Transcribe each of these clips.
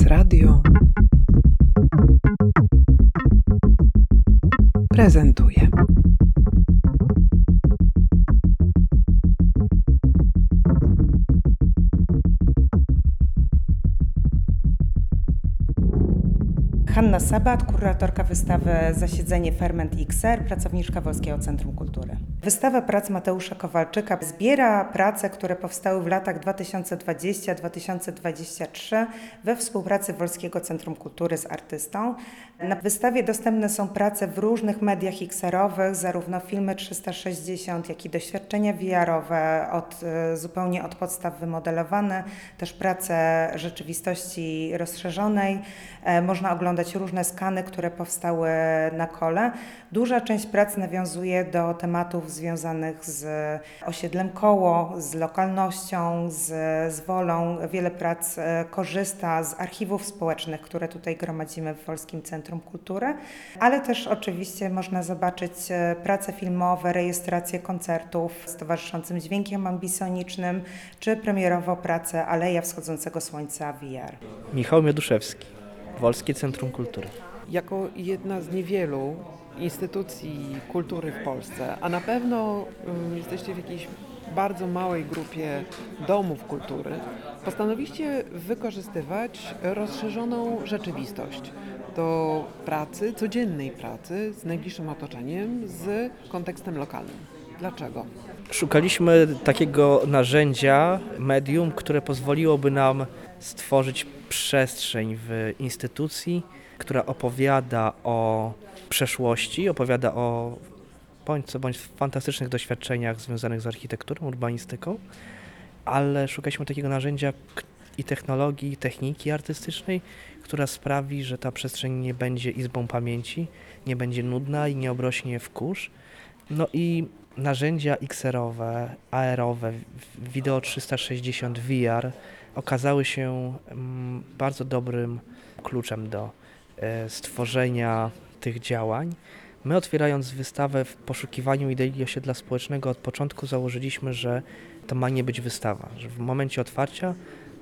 Teraz Radio prezentuje. Hanna Sabat, kuratorka wystawy Zasiedzenie Ferment XR, pracowniczka Wolskiego Centrum Kultury. Wystawa prac Mateusza Kowalczyka zbiera prace, które powstały w latach 2020-2023 we współpracy Wolskiego Centrum Kultury z artystą. Na wystawie dostępne są prace w różnych mediach XR-owych, zarówno filmy 360, jak i doświadczenia VR-owe, od, e, zupełnie od podstaw wymodelowane, też prace rzeczywistości rozszerzonej. E, Można oglądać różne skany, które powstały na kole. Duża część prac nawiązuje do tematów związanych z osiedlem koło, z lokalnością, z, z wolą. Wiele prac e, korzysta z archiwów społecznych, które tutaj gromadzimy w Wolskim Centrum Kultury, ale też oczywiście można zobaczyć e, prace filmowe, rejestracje koncertów z towarzyszącym dźwiękiem ambisonicznym, czy premierowo pracę Aleja Wschodzącego Słońca VR. Michał Mioduszewski, Wolskie Centrum Kultury. Jako jedna z niewielu instytucji kultury w Polsce, a na pewno y, jesteście w jakiejś bardzo małej grupie domów kultury, postanowiliście wykorzystywać rozszerzoną rzeczywistość do pracy, codziennej pracy z najbliższym otoczeniem, z kontekstem lokalnym. Dlaczego? Szukaliśmy takiego narzędzia, medium, które pozwoliłoby nam stworzyć przestrzeń w instytucji, która opowiada o przeszłości, opowiada o bądź co bądź fantastycznych doświadczeniach związanych z architekturą, urbanistyką, ale szukaliśmy takiego narzędzia i technologii, techniki artystycznej, która sprawi, że ta przestrzeń nie będzie izbą pamięci, nie będzie nudna i nie obrośnie w kurz. No i narzędzia XR-owe, AR-owe, wideo 360 VR okazały się mm, bardzo dobrym kluczem do e, stworzenia tych działań. My otwierając wystawę w poszukiwaniu idei osiedla społecznego od początku założyliśmy, że to ma nie być wystawa, że w momencie otwarcia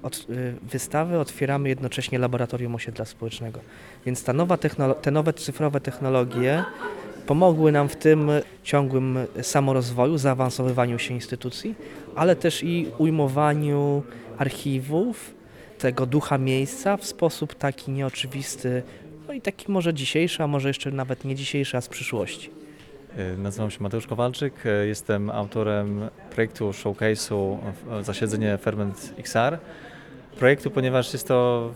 od, y, wystawy otwieramy jednocześnie laboratorium osiedla społecznego. Więc ta nowa technolo- te nowe cyfrowe technologie pomogły nam w tym ciągłym samorozwoju, zaawansowywaniu się instytucji, ale też i ujmowaniu archiwów, tego ducha miejsca w sposób taki nieoczywisty, no i taki może dzisiejszy, a może jeszcze nawet nie dzisiejszy, a z przyszłości. Y, Nazywam się Mateusz Kowalczyk, y, jestem autorem projektu showcase'u w- Zasiedzenie Ferment XR. Projektu, ponieważ jest to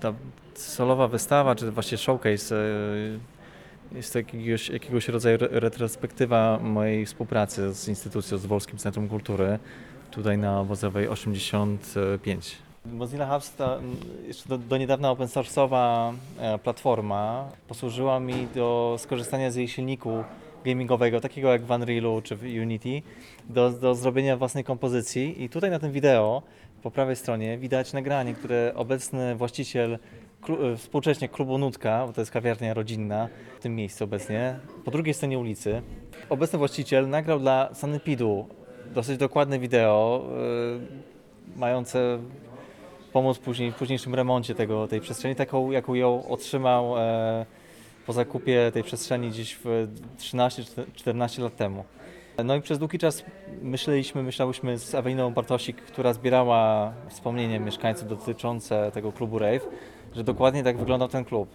ta solowa wystawa, czy właściwie showcase, jest to jakiegoś, jakiegoś rodzaju re- retrospektywa mojej współpracy z instytucją, z Wolskim Centrum Kultury, tutaj na Obozowej 85. Mozilla Hubs to mm, jeszcze do, do niedawna open source'owa e, platforma posłużyła mi do skorzystania z jej silniku gamingowego, takiego jak w Unrealu czy w Unity, do, do zrobienia własnej kompozycji. I tutaj na tym wideo po prawej stronie widać nagranie, które obecny właściciel klu, e, współcześnie klubu Nutka, bo to jest kawiarnia rodzinna w tym miejscu obecnie, po drugiej stronie ulicy, obecny właściciel nagrał dla Sanepidu dosyć dokładne wideo, e, mające pomóc później, w późniejszym remoncie tego, tej przestrzeni, taką jaką ją otrzymał e, po zakupie tej przestrzeni gdzieś w 13-14 lat temu. No i przez długi czas myśleliśmy, myślałyśmy z Eweliną Bartosik, która zbierała wspomnienia mieszkańców dotyczące tego klubu Rave, że dokładnie tak wyglądał ten klub.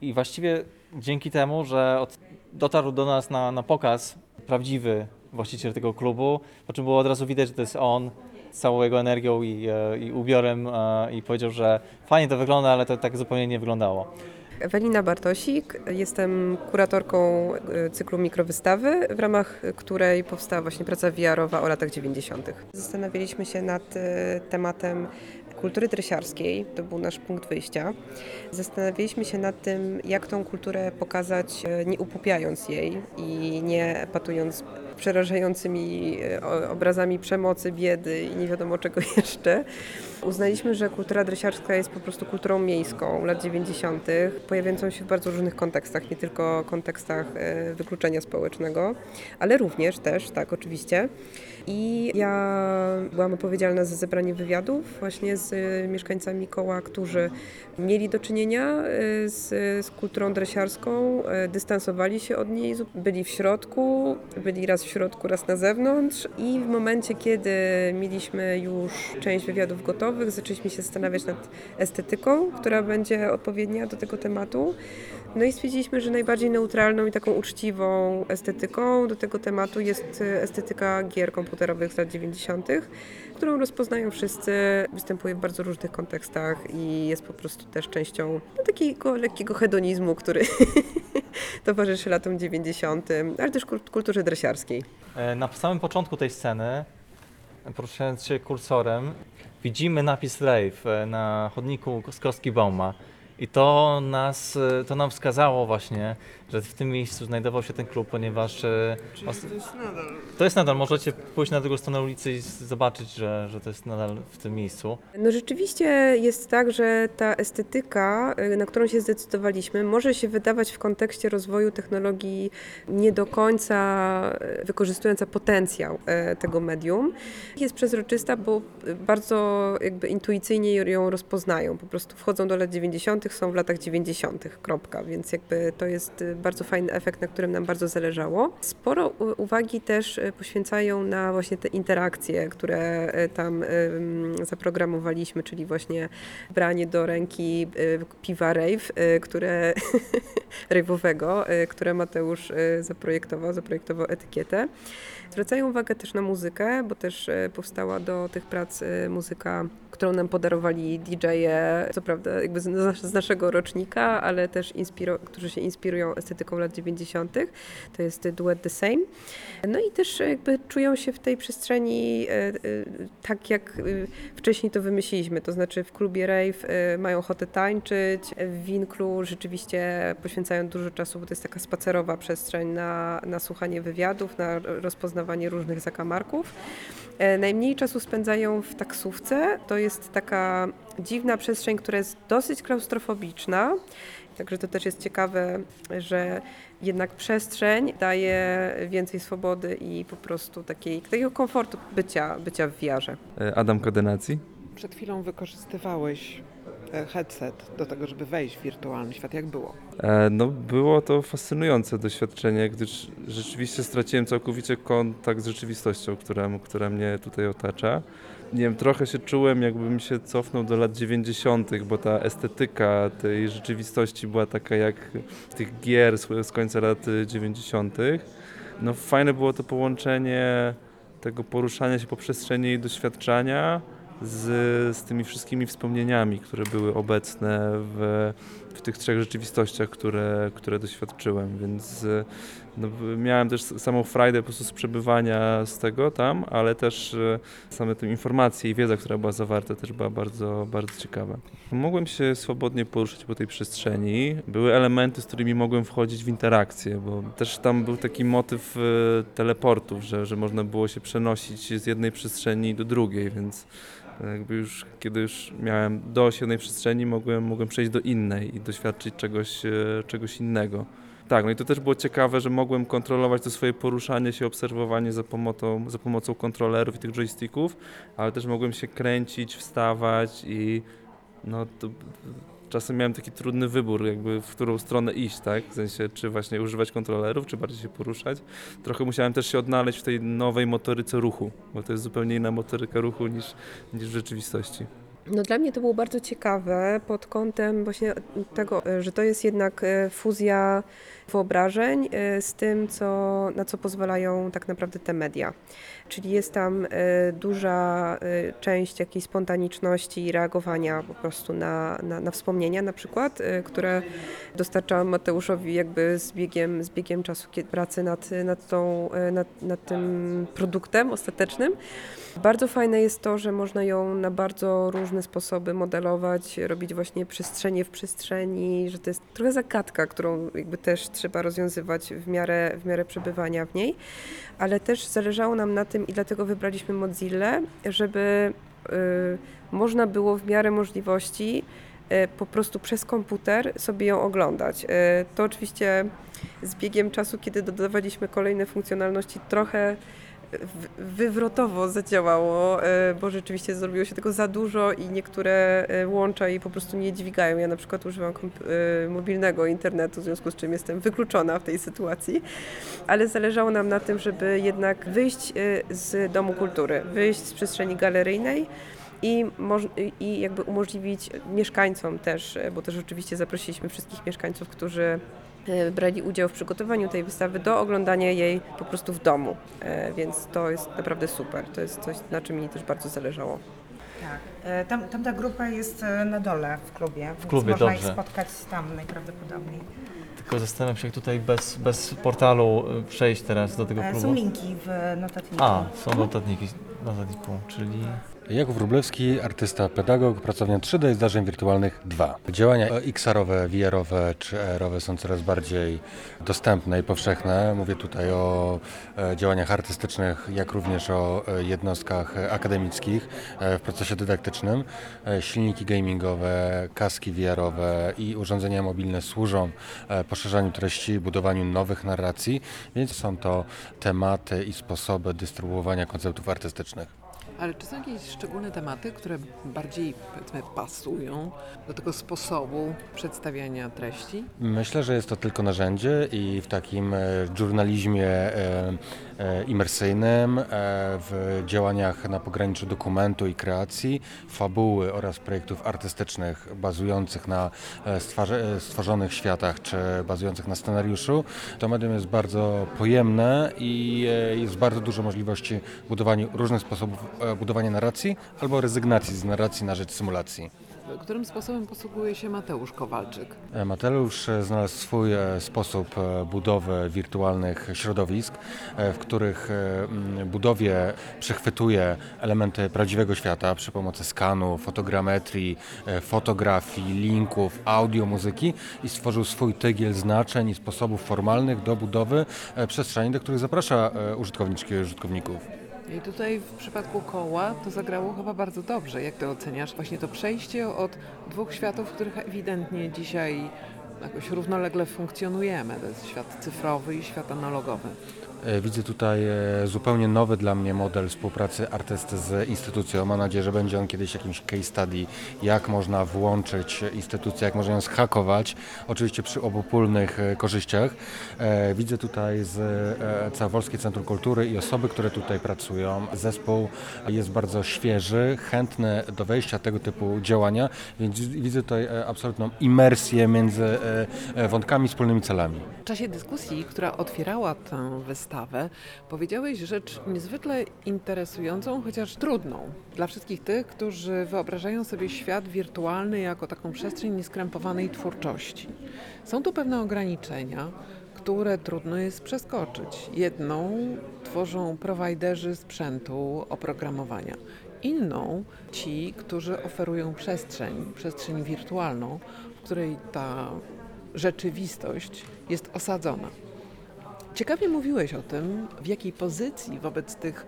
I właściwie dzięki temu, że od, dotarł do nas na, na pokaz prawdziwy właściciel tego klubu, po czym było od razu widać, że to jest on, z całą jego energią i, e, i ubiorem e, i powiedział, że fajnie to wygląda, ale to tak zupełnie nie wyglądało. Ewelina Bartosik, jestem kuratorką y, cyklu mikrowystawy, w ramach której powstała właśnie praca VR-owa o latach 90. Zastanawialiśmy się nad y, tematem kultury dresiarskiej, to był nasz punkt wyjścia. Zastanawialiśmy się nad tym, jak tą kulturę pokazać, y, nie upupiając jej i nie patując przerażającymi obrazami przemocy, biedy i nie wiadomo czego jeszcze. Uznaliśmy, że kultura dresiarska jest po prostu kulturą miejską lat 90., pojawiającą się w bardzo różnych kontekstach, nie tylko kontekstach e, wykluczenia społecznego, ale również też, tak oczywiście. I ja byłam odpowiedzialna za zebranie wywiadów właśnie z mieszkańcami koła, którzy mieli do czynienia y, z, z kulturą dresiarską, y, dystansowali się od niej, byli w środku, byli raz w środku, raz na zewnątrz i w momencie, kiedy mieliśmy już część wywiadów gotowych, zaczęliśmy się zastanawiać nad estetyką, która będzie odpowiednia do tego tematu. No i stwierdziliśmy, że najbardziej neutralną i taką uczciwą estetyką do tego tematu jest y, estetyka gier komputerowych z lat 90., którą rozpoznają wszyscy, występuje w bardzo różnych kontekstach i jest po prostu też częścią no, takiego lekkiego hedonizmu, który towarzyszy latom 90., ale też kul- kulturze dresiarskiej. E, Na samym początku tej sceny, poruszając się kursorem, widzimy napis Rave e, na chodniku z kostki Bauma. I to, nas, e, to nam wskazało właśnie, że w tym miejscu znajdował się ten klub, ponieważ... e, os- To jest nadal. Możecie pójść na drugą stronę ulicy i zobaczyć, że, że to jest nadal w tym miejscu. No rzeczywiście jest tak, że ta estetyka, y, na którą się zdecydowaliśmy, może się wydawać w kontekście rozwoju technologii nie do końca y, wykorzystująca potencjał tego medium. Jest przezroczysta, bo bardzo jakby intuicyjnie ją rozpoznają. Po prostu wchodzą do lat 90., są w latach 90., kropka, więc jakby to jest bardzo fajny efekt, na którym nam bardzo zależało. Sporo uwagi też y, poświęcają na właśnie te interakcje, które y, tam ym, zaprogramowaliśmy, czyli właśnie branie do ręki piwa rave, które rave'owego, które Mateusz zaprojektował, zaprojektował etykietę. Zwracają uwagę też na muzykę, bo też powstała do tych prac muzyka, którą nam podarowali DJ-e, co prawda jakby z, nas- z naszego rocznika, ale też inspiro- którzy się inspirują estetyką lat 90. To jest duet The Same. No i też jakby czują się w tej przestrzeni e, e, tak, jak e, wcześniej to wymyśliliśmy. To znaczy w klubie rave mają ochotę tańczyć, w Winklu rzeczywiście poświęcają dużo czasu, bo to jest taka spacerowa przestrzeń na, na słuchanie wywiadów, na rozpoznawanie różnych zakamarków. Najmniej czasu spędzają w taksówce. To jest taka dziwna przestrzeń, która jest dosyć klaustrofobiczna. Także to też jest ciekawe, że jednak przestrzeń daje więcej swobody i po prostu takiej, takiego komfortu bycia, bycia w wiarze. E, Adam Kodenacji. Przed chwilą wykorzystywałeś e, headset do tego, żeby wejść w wirtualny świat. Jak było? E, No, było to fascynujące doświadczenie, gdyż rzeczywiście straciłem całkowicie kontakt z rzeczywistością, która, która mnie tutaj otacza. Nie wiem, trochę się czułem, jakbym się cofnął do lat 90., bo ta estetyka tej rzeczywistości była taka jak tych gier z, końca lat y, 90. No, fajne było to połączenie tego poruszania się po przestrzeni i doświadczania z, z tymi wszystkimi wspomnieniami, które były obecne w, w tych trzech rzeczywistościach, które, które doświadczyłem, więc no, miałem też samą frajdę po prostu z przebywania z tego tam, ale też e, same te informacje i wiedza, która była zawarta też była bardzo, bardzo ciekawa. Mogłem się swobodnie poruszać po tej przestrzeni. Były elementy, z którymi mogłem wchodzić w interakcję, bo też tam był taki motyw e, teleportów, że, że można było się przenosić z jednej przestrzeni do drugiej, więc jakby już, kiedy już miałem dość jednej przestrzeni, mogłem, mogłem przejść do innej i doświadczyć czegoś, e, czegoś innego. Tak, no i to też było ciekawe, że mogłem kontrolować to swoje poruszanie się, obserwowanie za pomocą, za pomocą kontrolerów i tych joysticków, ale też mogłem się kręcić, wstawać i no to czasem miałem taki trudny wybór, jakby w którą stronę iść, tak? W sensie, czy właśnie używać kontrolerów, czy bardziej się poruszać. Trochę musiałem też się odnaleźć w tej nowej motoryce ruchu, bo to jest zupełnie inna motoryka ruchu niż, niż w rzeczywistości. No dla mnie to było bardzo ciekawe pod kątem właśnie tego, e, że to jest jednak e, fuzja wyobrażeń e, z tym, co, na co pozwalają tak naprawdę te media. Czyli jest tam e, duża e, część jakiejś spontaniczności i reagowania po prostu na, na, na wspomnienia na przykład, które dostarczałam Mateuszowi jakby z biegiem, z biegiem czasu pracy nad, nad, tą, nad, nad tym produktem ostatecznym. Bardzo fajne jest to, że można ją na bardzo różne sposoby modelować, robić właśnie przestrzenie w przestrzeni, że to jest trochę zagadka, którą jakby też trzeba rozwiązywać w miarę, w miarę przebywania w niej, ale też zależało nam na tym i dlatego wybraliśmy Mozilla, żeby y, można było w miarę możliwości y, po prostu przez komputer sobie ją oglądać. Y, to oczywiście z biegiem czasu, kiedy dodawaliśmy kolejne funkcjonalności, trochę wywrotowo zadziałało, e, bo rzeczywiście zrobiło się tego za dużo i niektóre e, łącza jej po prostu nie dźwigają. Ja na przykład używam e, mobilnego internetu, w związku z czym jestem wykluczona w tej sytuacji, ale zależało nam na tym, żeby jednak wyjść z Domu Kultury, wyjść z przestrzeni galeryjnej i, i jakby umożliwić mieszkańcom też, bo też oczywiście zaprosiliśmy wszystkich mieszkańców, którzy brali udział w przygotowaniu tej wystawy do oglądania jej po prostu w domu, E, więc to jest naprawdę super. To jest coś, na czym mi też bardzo zależało. Tak. E, Tam, tamta grupa jest e, na dole w klubie, w klubie, można dobrze. ich spotkać tam najprawdopodobniej. Tylko zastanawiam się, jak tutaj bez, bez portalu przejść teraz do tego E, klubu. Są linki w notatniku. A, są notatniki, notatniku, czyli Jakub Wróblewski, artysta, pedagog, pracownia 3D zdarzeń wirtualnych 2. Działania XR-owe, VR-owe czy AR-owe są coraz bardziej dostępne i powszechne. Mówię tutaj o e, działaniach artystycznych, jak również o e, jednostkach akademickich e, w procesie dydaktycznym. Silniki gamingowe, kaski VR-owe i urządzenia mobilne służą poszerzaniu treści, budowaniu nowych narracji, więc są to tematy i sposoby dystrybuowania konceptów artystycznych. Ale czy są jakieś szczególne tematy, które bardziej powiedzmy pasują do tego sposobu przedstawiania treści? Myślę, że jest to tylko narzędzie i w takim e, żurnalizmie e, e, imersyjnym, e, w działaniach na pograniczu dokumentu i kreacji, fabuły oraz projektów artystycznych bazujących na e, e, stworzonych światach czy bazujących na scenariuszu, to medium jest bardzo pojemne i e, jest bardzo dużo możliwości budowania różnych sposobów e, budowania narracji albo rezygnacji z narracji na rzecz symulacji. Którym sposobem posługuje się Mateusz Kowalczyk? E, Mateusz e, znalazł swój e, sposób budowy wirtualnych środowisk, w których budowie przechwytuje elementy prawdziwego świata przy pomocy skanu, fotogrametrii, fotografii, linków, audio, muzyki i stworzył swój tygiel znaczeń i sposobów formalnych do budowy przestrzeni, do których zaprasza użytkowniczki i użytkowników. I tutaj w przypadku koła to zagrało chyba bardzo dobrze. Jak to oceniasz? Właśnie to przejście od dwóch światów, w których ewidentnie dzisiaj jakoś równolegle funkcjonujemy. To jest świat cyfrowy i świat analogowy. E, Widzę tutaj e, zupełnie nowy dla mnie model współpracy artysty z instytucją. Mam nadzieję, że będzie on kiedyś jakimś case study, jak można włączyć instytucję, jak można ją zhakować, oczywiście przy obopólnych e, korzyściach. Widzę tutaj z Całowolskie Centrum Kultury i osoby, które tutaj pracują. Zespół jest bardzo świeży, chętny do wejścia tego typu działania, więc widzę tutaj absolutną imersję między wątkami, wspólnymi celami. W czasie dyskusji, która otwierała tę wystawę, powiedziałeś rzecz niezwykle interesującą, chociaż trudną dla wszystkich tych, którzy wyobrażają sobie świat wirtualny jako taką przestrzeń nieskrępowanej twórczości. Są tu pewne ograniczenia, które trudno jest przeskoczyć. Jedną tworzą prowajderzy sprzętu oprogramowania. Inną ci, którzy oferują przestrzeń, przestrzeń wirtualną, w której ta rzeczywistość jest osadzona. Ciekawie mówiłeś o tym, w jakiej pozycji wobec tych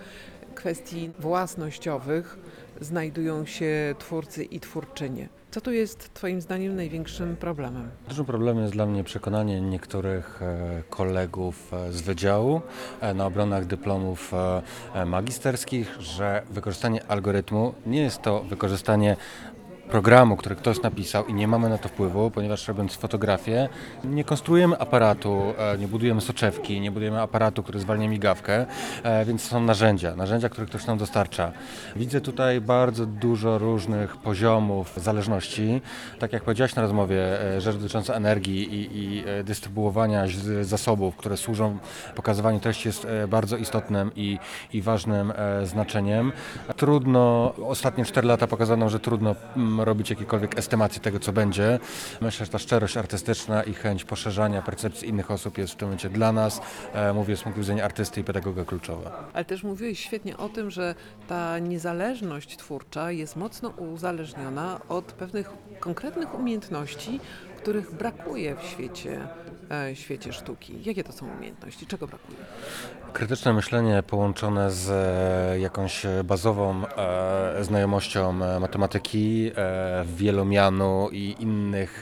kwestii własnościowych znajdują się twórcy i twórczynie. Co tu jest Twoim zdaniem największym problemem? Dużym problemem jest dla mnie przekonanie niektórych e, kolegów e, z wydziału e, na obronach dyplomów magisterskich, że wykorzystanie algorytmu nie jest to wykorzystanie programu, który ktoś napisał i nie mamy na to wpływu, ponieważ robiąc fotografię nie konstruujemy aparatu, e, nie budujemy soczewki, nie budujemy aparatu, który zwalnia migawkę, e, więc są narzędzia, narzędzia, które ktoś nam dostarcza. Widzę tutaj bardzo dużo różnych poziomów zależności. Tak jak powiedziałaś na rozmowie, rzecz dotycząca energii i, i e, dystrybuowania zasobów, które służą pokazywaniu treści jest bardzo istotnym i, i ważnym znaczeniem. Trudno, ostatnie 4 lata pokazano, że trudno robić jakiekolwiek estymacje tego, co będzie. Myślę, że ta szczerość artystyczna i chęć poszerzania percepcji innych osób jest w tym momencie dla nas, e, mówię z punktu widzenia artysty i pedagoga kluczowa. Ale też mówiłeś świetnie o tym, że ta niezależność twórcza jest mocno uzależniona od pewnych konkretnych umiejętności, których brakuje w świecie, e, świecie sztuki? Jakie to są umiejętności? Czego brakuje? Krytyczne myślenie połączone z e, jakąś bazową e, znajomością matematyki, wielomianu i innych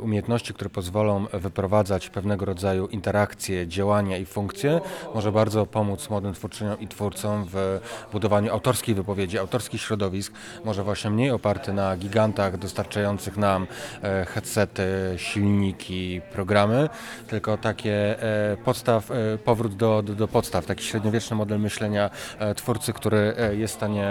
umiejętności, które pozwolą wyprowadzać pewnego rodzaju interakcje, działania i funkcje, może bardzo pomóc młodym twórczyniom i twórcom w budowaniu autorskiej wypowiedzi, autorskich środowisk, może właśnie mniej oparty na gigantach dostarczających nam headsety, silniki, programy, tylko takie e, podstaw, e, powrót do, do, do podstaw, taki średniowieczny model myślenia e, twórcy, który e, jest w stanie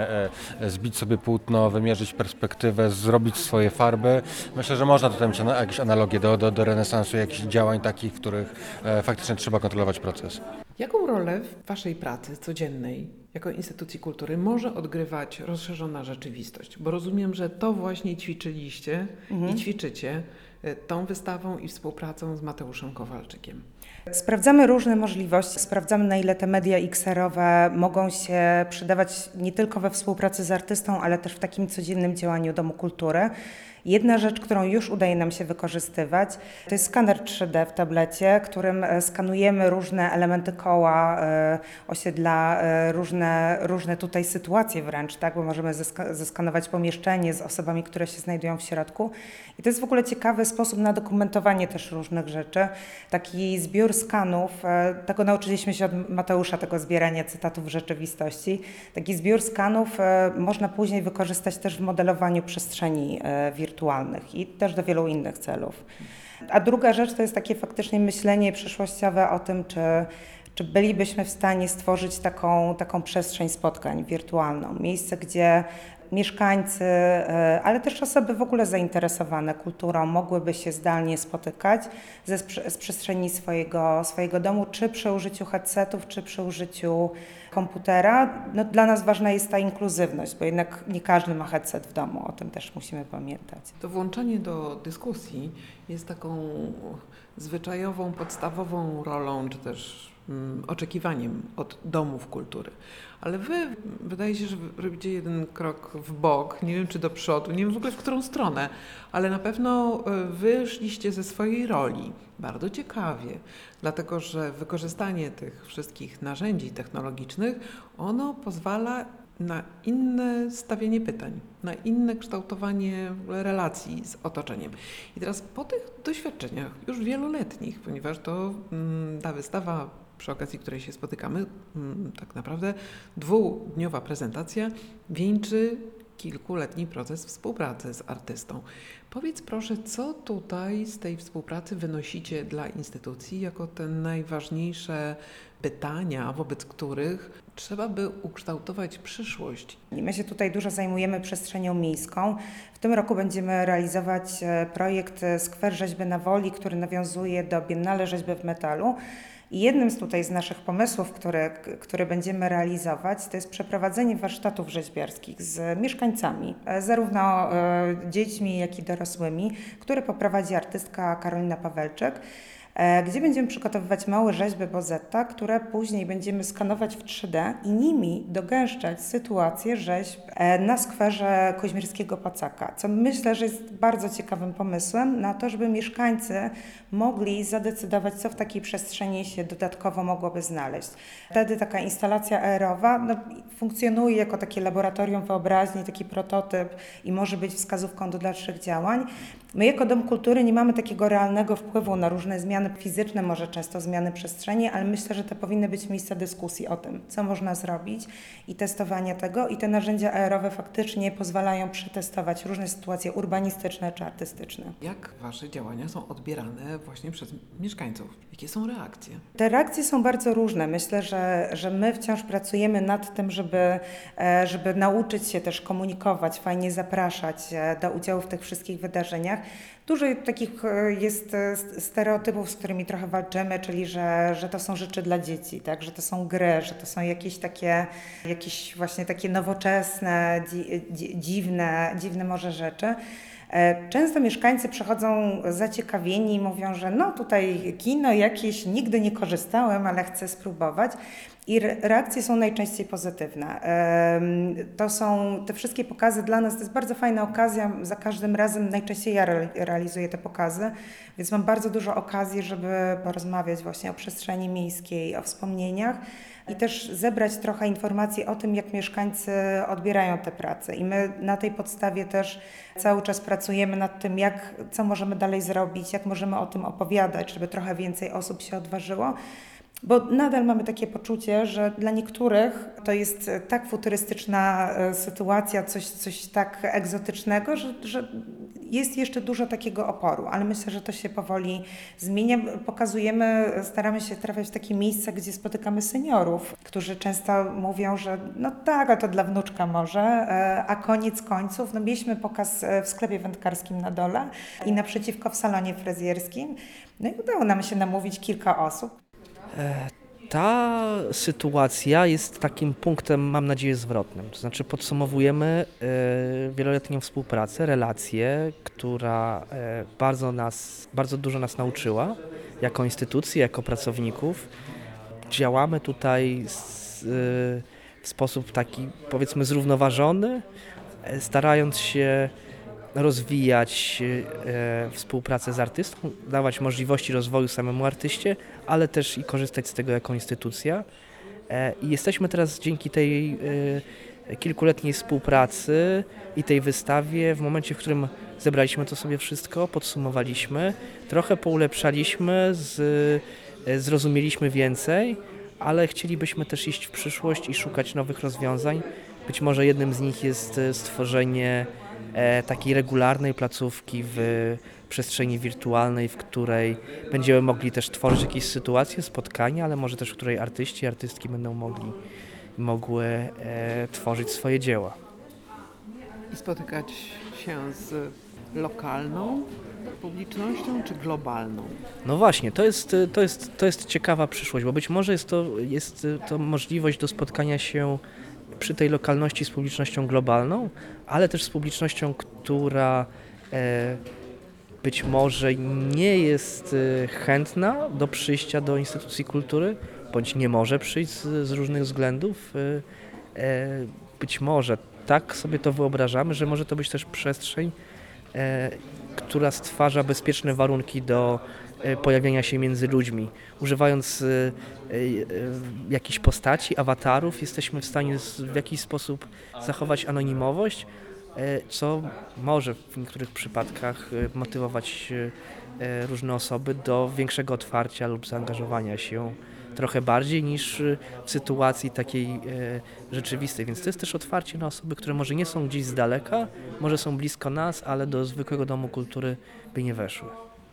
e, zbić sobie płótno, wymierzyć perspektywę, zrobić swoje farby. Myślę, że można tutaj mieć jakieś analogie do, do, do renesansu, jakichś działań takich, w których e, faktycznie trzeba kontrolować proces. Jaką rolę w Waszej pracy codziennej jako instytucji kultury może odgrywać rozszerzona rzeczywistość? Bo rozumiem, że to właśnie ćwiczyliście i ćwiczycie e, tą wystawą i współpracą z Mateuszem Kowalczykiem. Sprawdzamy różne możliwości, sprawdzamy na ile te media XR-owe mogą się przydawać nie tylko we współpracy z artystą, ale też w takim codziennym działaniu Domu Kultury. Jedna rzecz, którą już udaje nam się wykorzystywać, to jest skaner 3D w tablecie, którym e, skanujemy różne elementy koła, e, osiedla, e, różne, różne tutaj sytuacje wręcz, tak? bo możemy zeska- zeskanować pomieszczenie z osobami, które się znajdują w środku. I to jest w ogóle ciekawy sposób na dokumentowanie też różnych rzeczy. Taki zbiór skanów, e, tego nauczyliśmy się od Mateusza, tego zbierania cytatów rzeczywistości. Taki zbiór skanów e, można później wykorzystać też w modelowaniu przestrzeni e, wirtualnych i też do wielu innych celów. A druga rzecz to jest takie faktycznie myślenie przyszłościowe o tym, czy, czy bylibyśmy w stanie stworzyć taką, taką przestrzeń spotkań wirtualną. Miejsce, gdzie mieszkańcy, e, ale też osoby w ogóle zainteresowane kulturą mogłyby się zdalnie spotykać ze, z przestrzeni swojego, swojego domu, czy przy użyciu headsetów, czy przy użyciu komputera. No, dla nas ważna jest ta inkluzywność, bo jednak nie każdy ma headset w domu, o tym też musimy pamiętać. To włączenie do dyskusji jest taką zwyczajową, podstawową rolą, czy też oczekiwaniem od domów kultury. Ale wy, wydaje się, że robicie jeden krok w bok, nie wiem czy do przodu, nie wiem w ogóle w którą stronę, ale na pewno e, wyszliście ze swojej roli bardzo ciekawie, dlatego że wykorzystanie tych wszystkich narzędzi technologicznych, ono pozwala na inne stawianie pytań, na inne kształtowanie relacji z otoczeniem. I teraz po tych doświadczeniach, już wieloletnich, ponieważ to mm, ta wystawa, przy okazji której się spotykamy, mm, tak naprawdę dwudniowa prezentacja wieńczy kilkuletni proces współpracy z artystą. Powiedz proszę, co tutaj z tej współpracy wynosicie dla instytucji jako te najważniejsze pytania, wobec których trzeba by ukształtować przyszłość. My się tutaj dużo zajmujemy przestrzenią miejską. W tym roku będziemy realizować e, projekt e, Skwer Rzeźby na Woli, który nawiązuje do Biennale Rzeźby w Metalu. I jednym z tutaj z naszych pomysłów, które, które będziemy realizować, to jest przeprowadzenie warsztatów rzeźbiarskich z mieszkańcami, e, zarówno e, dziećmi, jak i dorosłymi, które poprowadzi artystka Karolina Pawelczyk gdzie będziemy przygotowywać małe rzeźby Bozetta, które później będziemy skanować w 3D i nimi dogęszczać sytuację rzeźb e, na skwerze Koźmierskiego Pacaka, co myślę, że jest bardzo ciekawym pomysłem na to, żeby mieszkańcy mogli zadecydować, co w takiej przestrzeni się dodatkowo mogłoby znaleźć. Wtedy taka instalacja aerowa no, funkcjonuje jako takie laboratorium wyobraźni, taki prototyp i może być wskazówką do dalszych działań. My jako Dom Kultury nie mamy takiego realnego wpływu na różne zmiany fizyczne, może często zmiany przestrzeni, ale myślę, że to powinny być miejsca dyskusji o tym, co można zrobić i testowania tego. I te narzędzia aerowe faktycznie pozwalają przetestować różne sytuacje urbanistyczne czy artystyczne. Jak wasze działania są odbierane właśnie przez mieszkańców? Jakie są reakcje? Te reakcje są bardzo różne. Myślę, że, że my wciąż pracujemy nad tym, żeby, e, żeby nauczyć się też komunikować, fajnie zapraszać e, do udziału w tych wszystkich wydarzeniach. Dużo takich e, jest e, stereotypów, z którymi trochę walczymy, czyli że, że to są rzeczy dla dzieci, tak? że to są gry, że to są jakieś takie, jakieś właśnie takie nowoczesne, dzi, dziwne, dziwne może rzeczy. E, Często mieszkańcy przychodzą zaciekawieni i mówią, że no tutaj kino jakieś, nigdy nie korzystałem, ale chcę spróbować. I re- reakcje są najczęściej pozytywne. To są te wszystkie pokazy dla nas, to jest bardzo fajna okazja. Za każdym razem najczęściej ja re- realizuję te pokazy, więc mam bardzo dużo okazji, żeby porozmawiać właśnie o przestrzeni miejskiej, o wspomnieniach i też zebrać trochę informacji o tym, jak mieszkańcy odbierają te prace. I my na tej podstawie też cały czas pracujemy nad tym, jak, co możemy dalej zrobić, jak możemy o tym opowiadać, żeby trochę więcej osób się odważyło. Bo nadal mamy takie poczucie, że dla niektórych to jest e, tak futurystyczna e, sytuacja, coś, coś tak egzotycznego, że, że jest jeszcze dużo takiego oporu, ale myślę, że to się powoli zmienia. Pokazujemy, staramy się trafiać w takie miejsca, gdzie spotykamy seniorów, którzy często mówią, że no tak, a to dla wnuczka może, e, a koniec końców, no mieliśmy pokaz w sklepie wędkarskim na dole i naprzeciwko w salonie fryzjerskim, no i udało nam się namówić kilka osób. Ta sytuacja jest takim punktem, mam nadzieję, zwrotnym. To znaczy podsumowujemy e, wieloletnią współpracę, relację, która e, bardzo, nas, bardzo dużo nas nauczyła jako instytucji, jako pracowników. Działamy tutaj z, e, w sposób taki, powiedzmy, zrównoważony, e, starając się rozwijać e, współpracę z artystą, dawać możliwości rozwoju samemu artyście, ale też i korzystać z tego jako instytucja. E, I jesteśmy teraz dzięki tej e, kilkuletniej współpracy i tej wystawie w momencie, w którym zebraliśmy to sobie wszystko, podsumowaliśmy, trochę poulepszaliśmy, z, zrozumieliśmy więcej, ale chcielibyśmy też iść w przyszłość i szukać nowych rozwiązań. Być może jednym z nich jest stworzenie takiej regularnej placówki w przestrzeni wirtualnej, w której będziemy mogli też tworzyć jakieś sytuacje, spotkania, ale może też w której artyści, artystki będą mogli mogły e, tworzyć swoje dzieła. I spotykać się z lokalną publicznością czy globalną? No właśnie, to jest, to jest, to jest ciekawa przyszłość, bo być może jest to, jest to możliwość do spotkania się przy tej lokalności z publicznością globalną, ale też z publicznością, która e, być może nie jest y, chętna do przyjścia do instytucji kultury, bądź nie może przyjść z, z różnych względów. e, Być może tak sobie to wyobrażamy, że może to być też przestrzeń, e, która stwarza bezpieczne warunki do e, pojawiania się między ludźmi. Używając e, e, e, jakichś postaci, awatarów, jesteśmy w stanie w jakiś sposób zachować anonimowość, e, co może w niektórych przypadkach e, motywować e, e, różne osoby do większego otwarcia lub zaangażowania się trochę bardziej niż e, w sytuacji takiej e, rzeczywistej. Więc to jest też otwarcie na osoby, które może nie są gdzieś z daleka, może są blisko nas, ale do zwykłego domu kultury by nie weszły.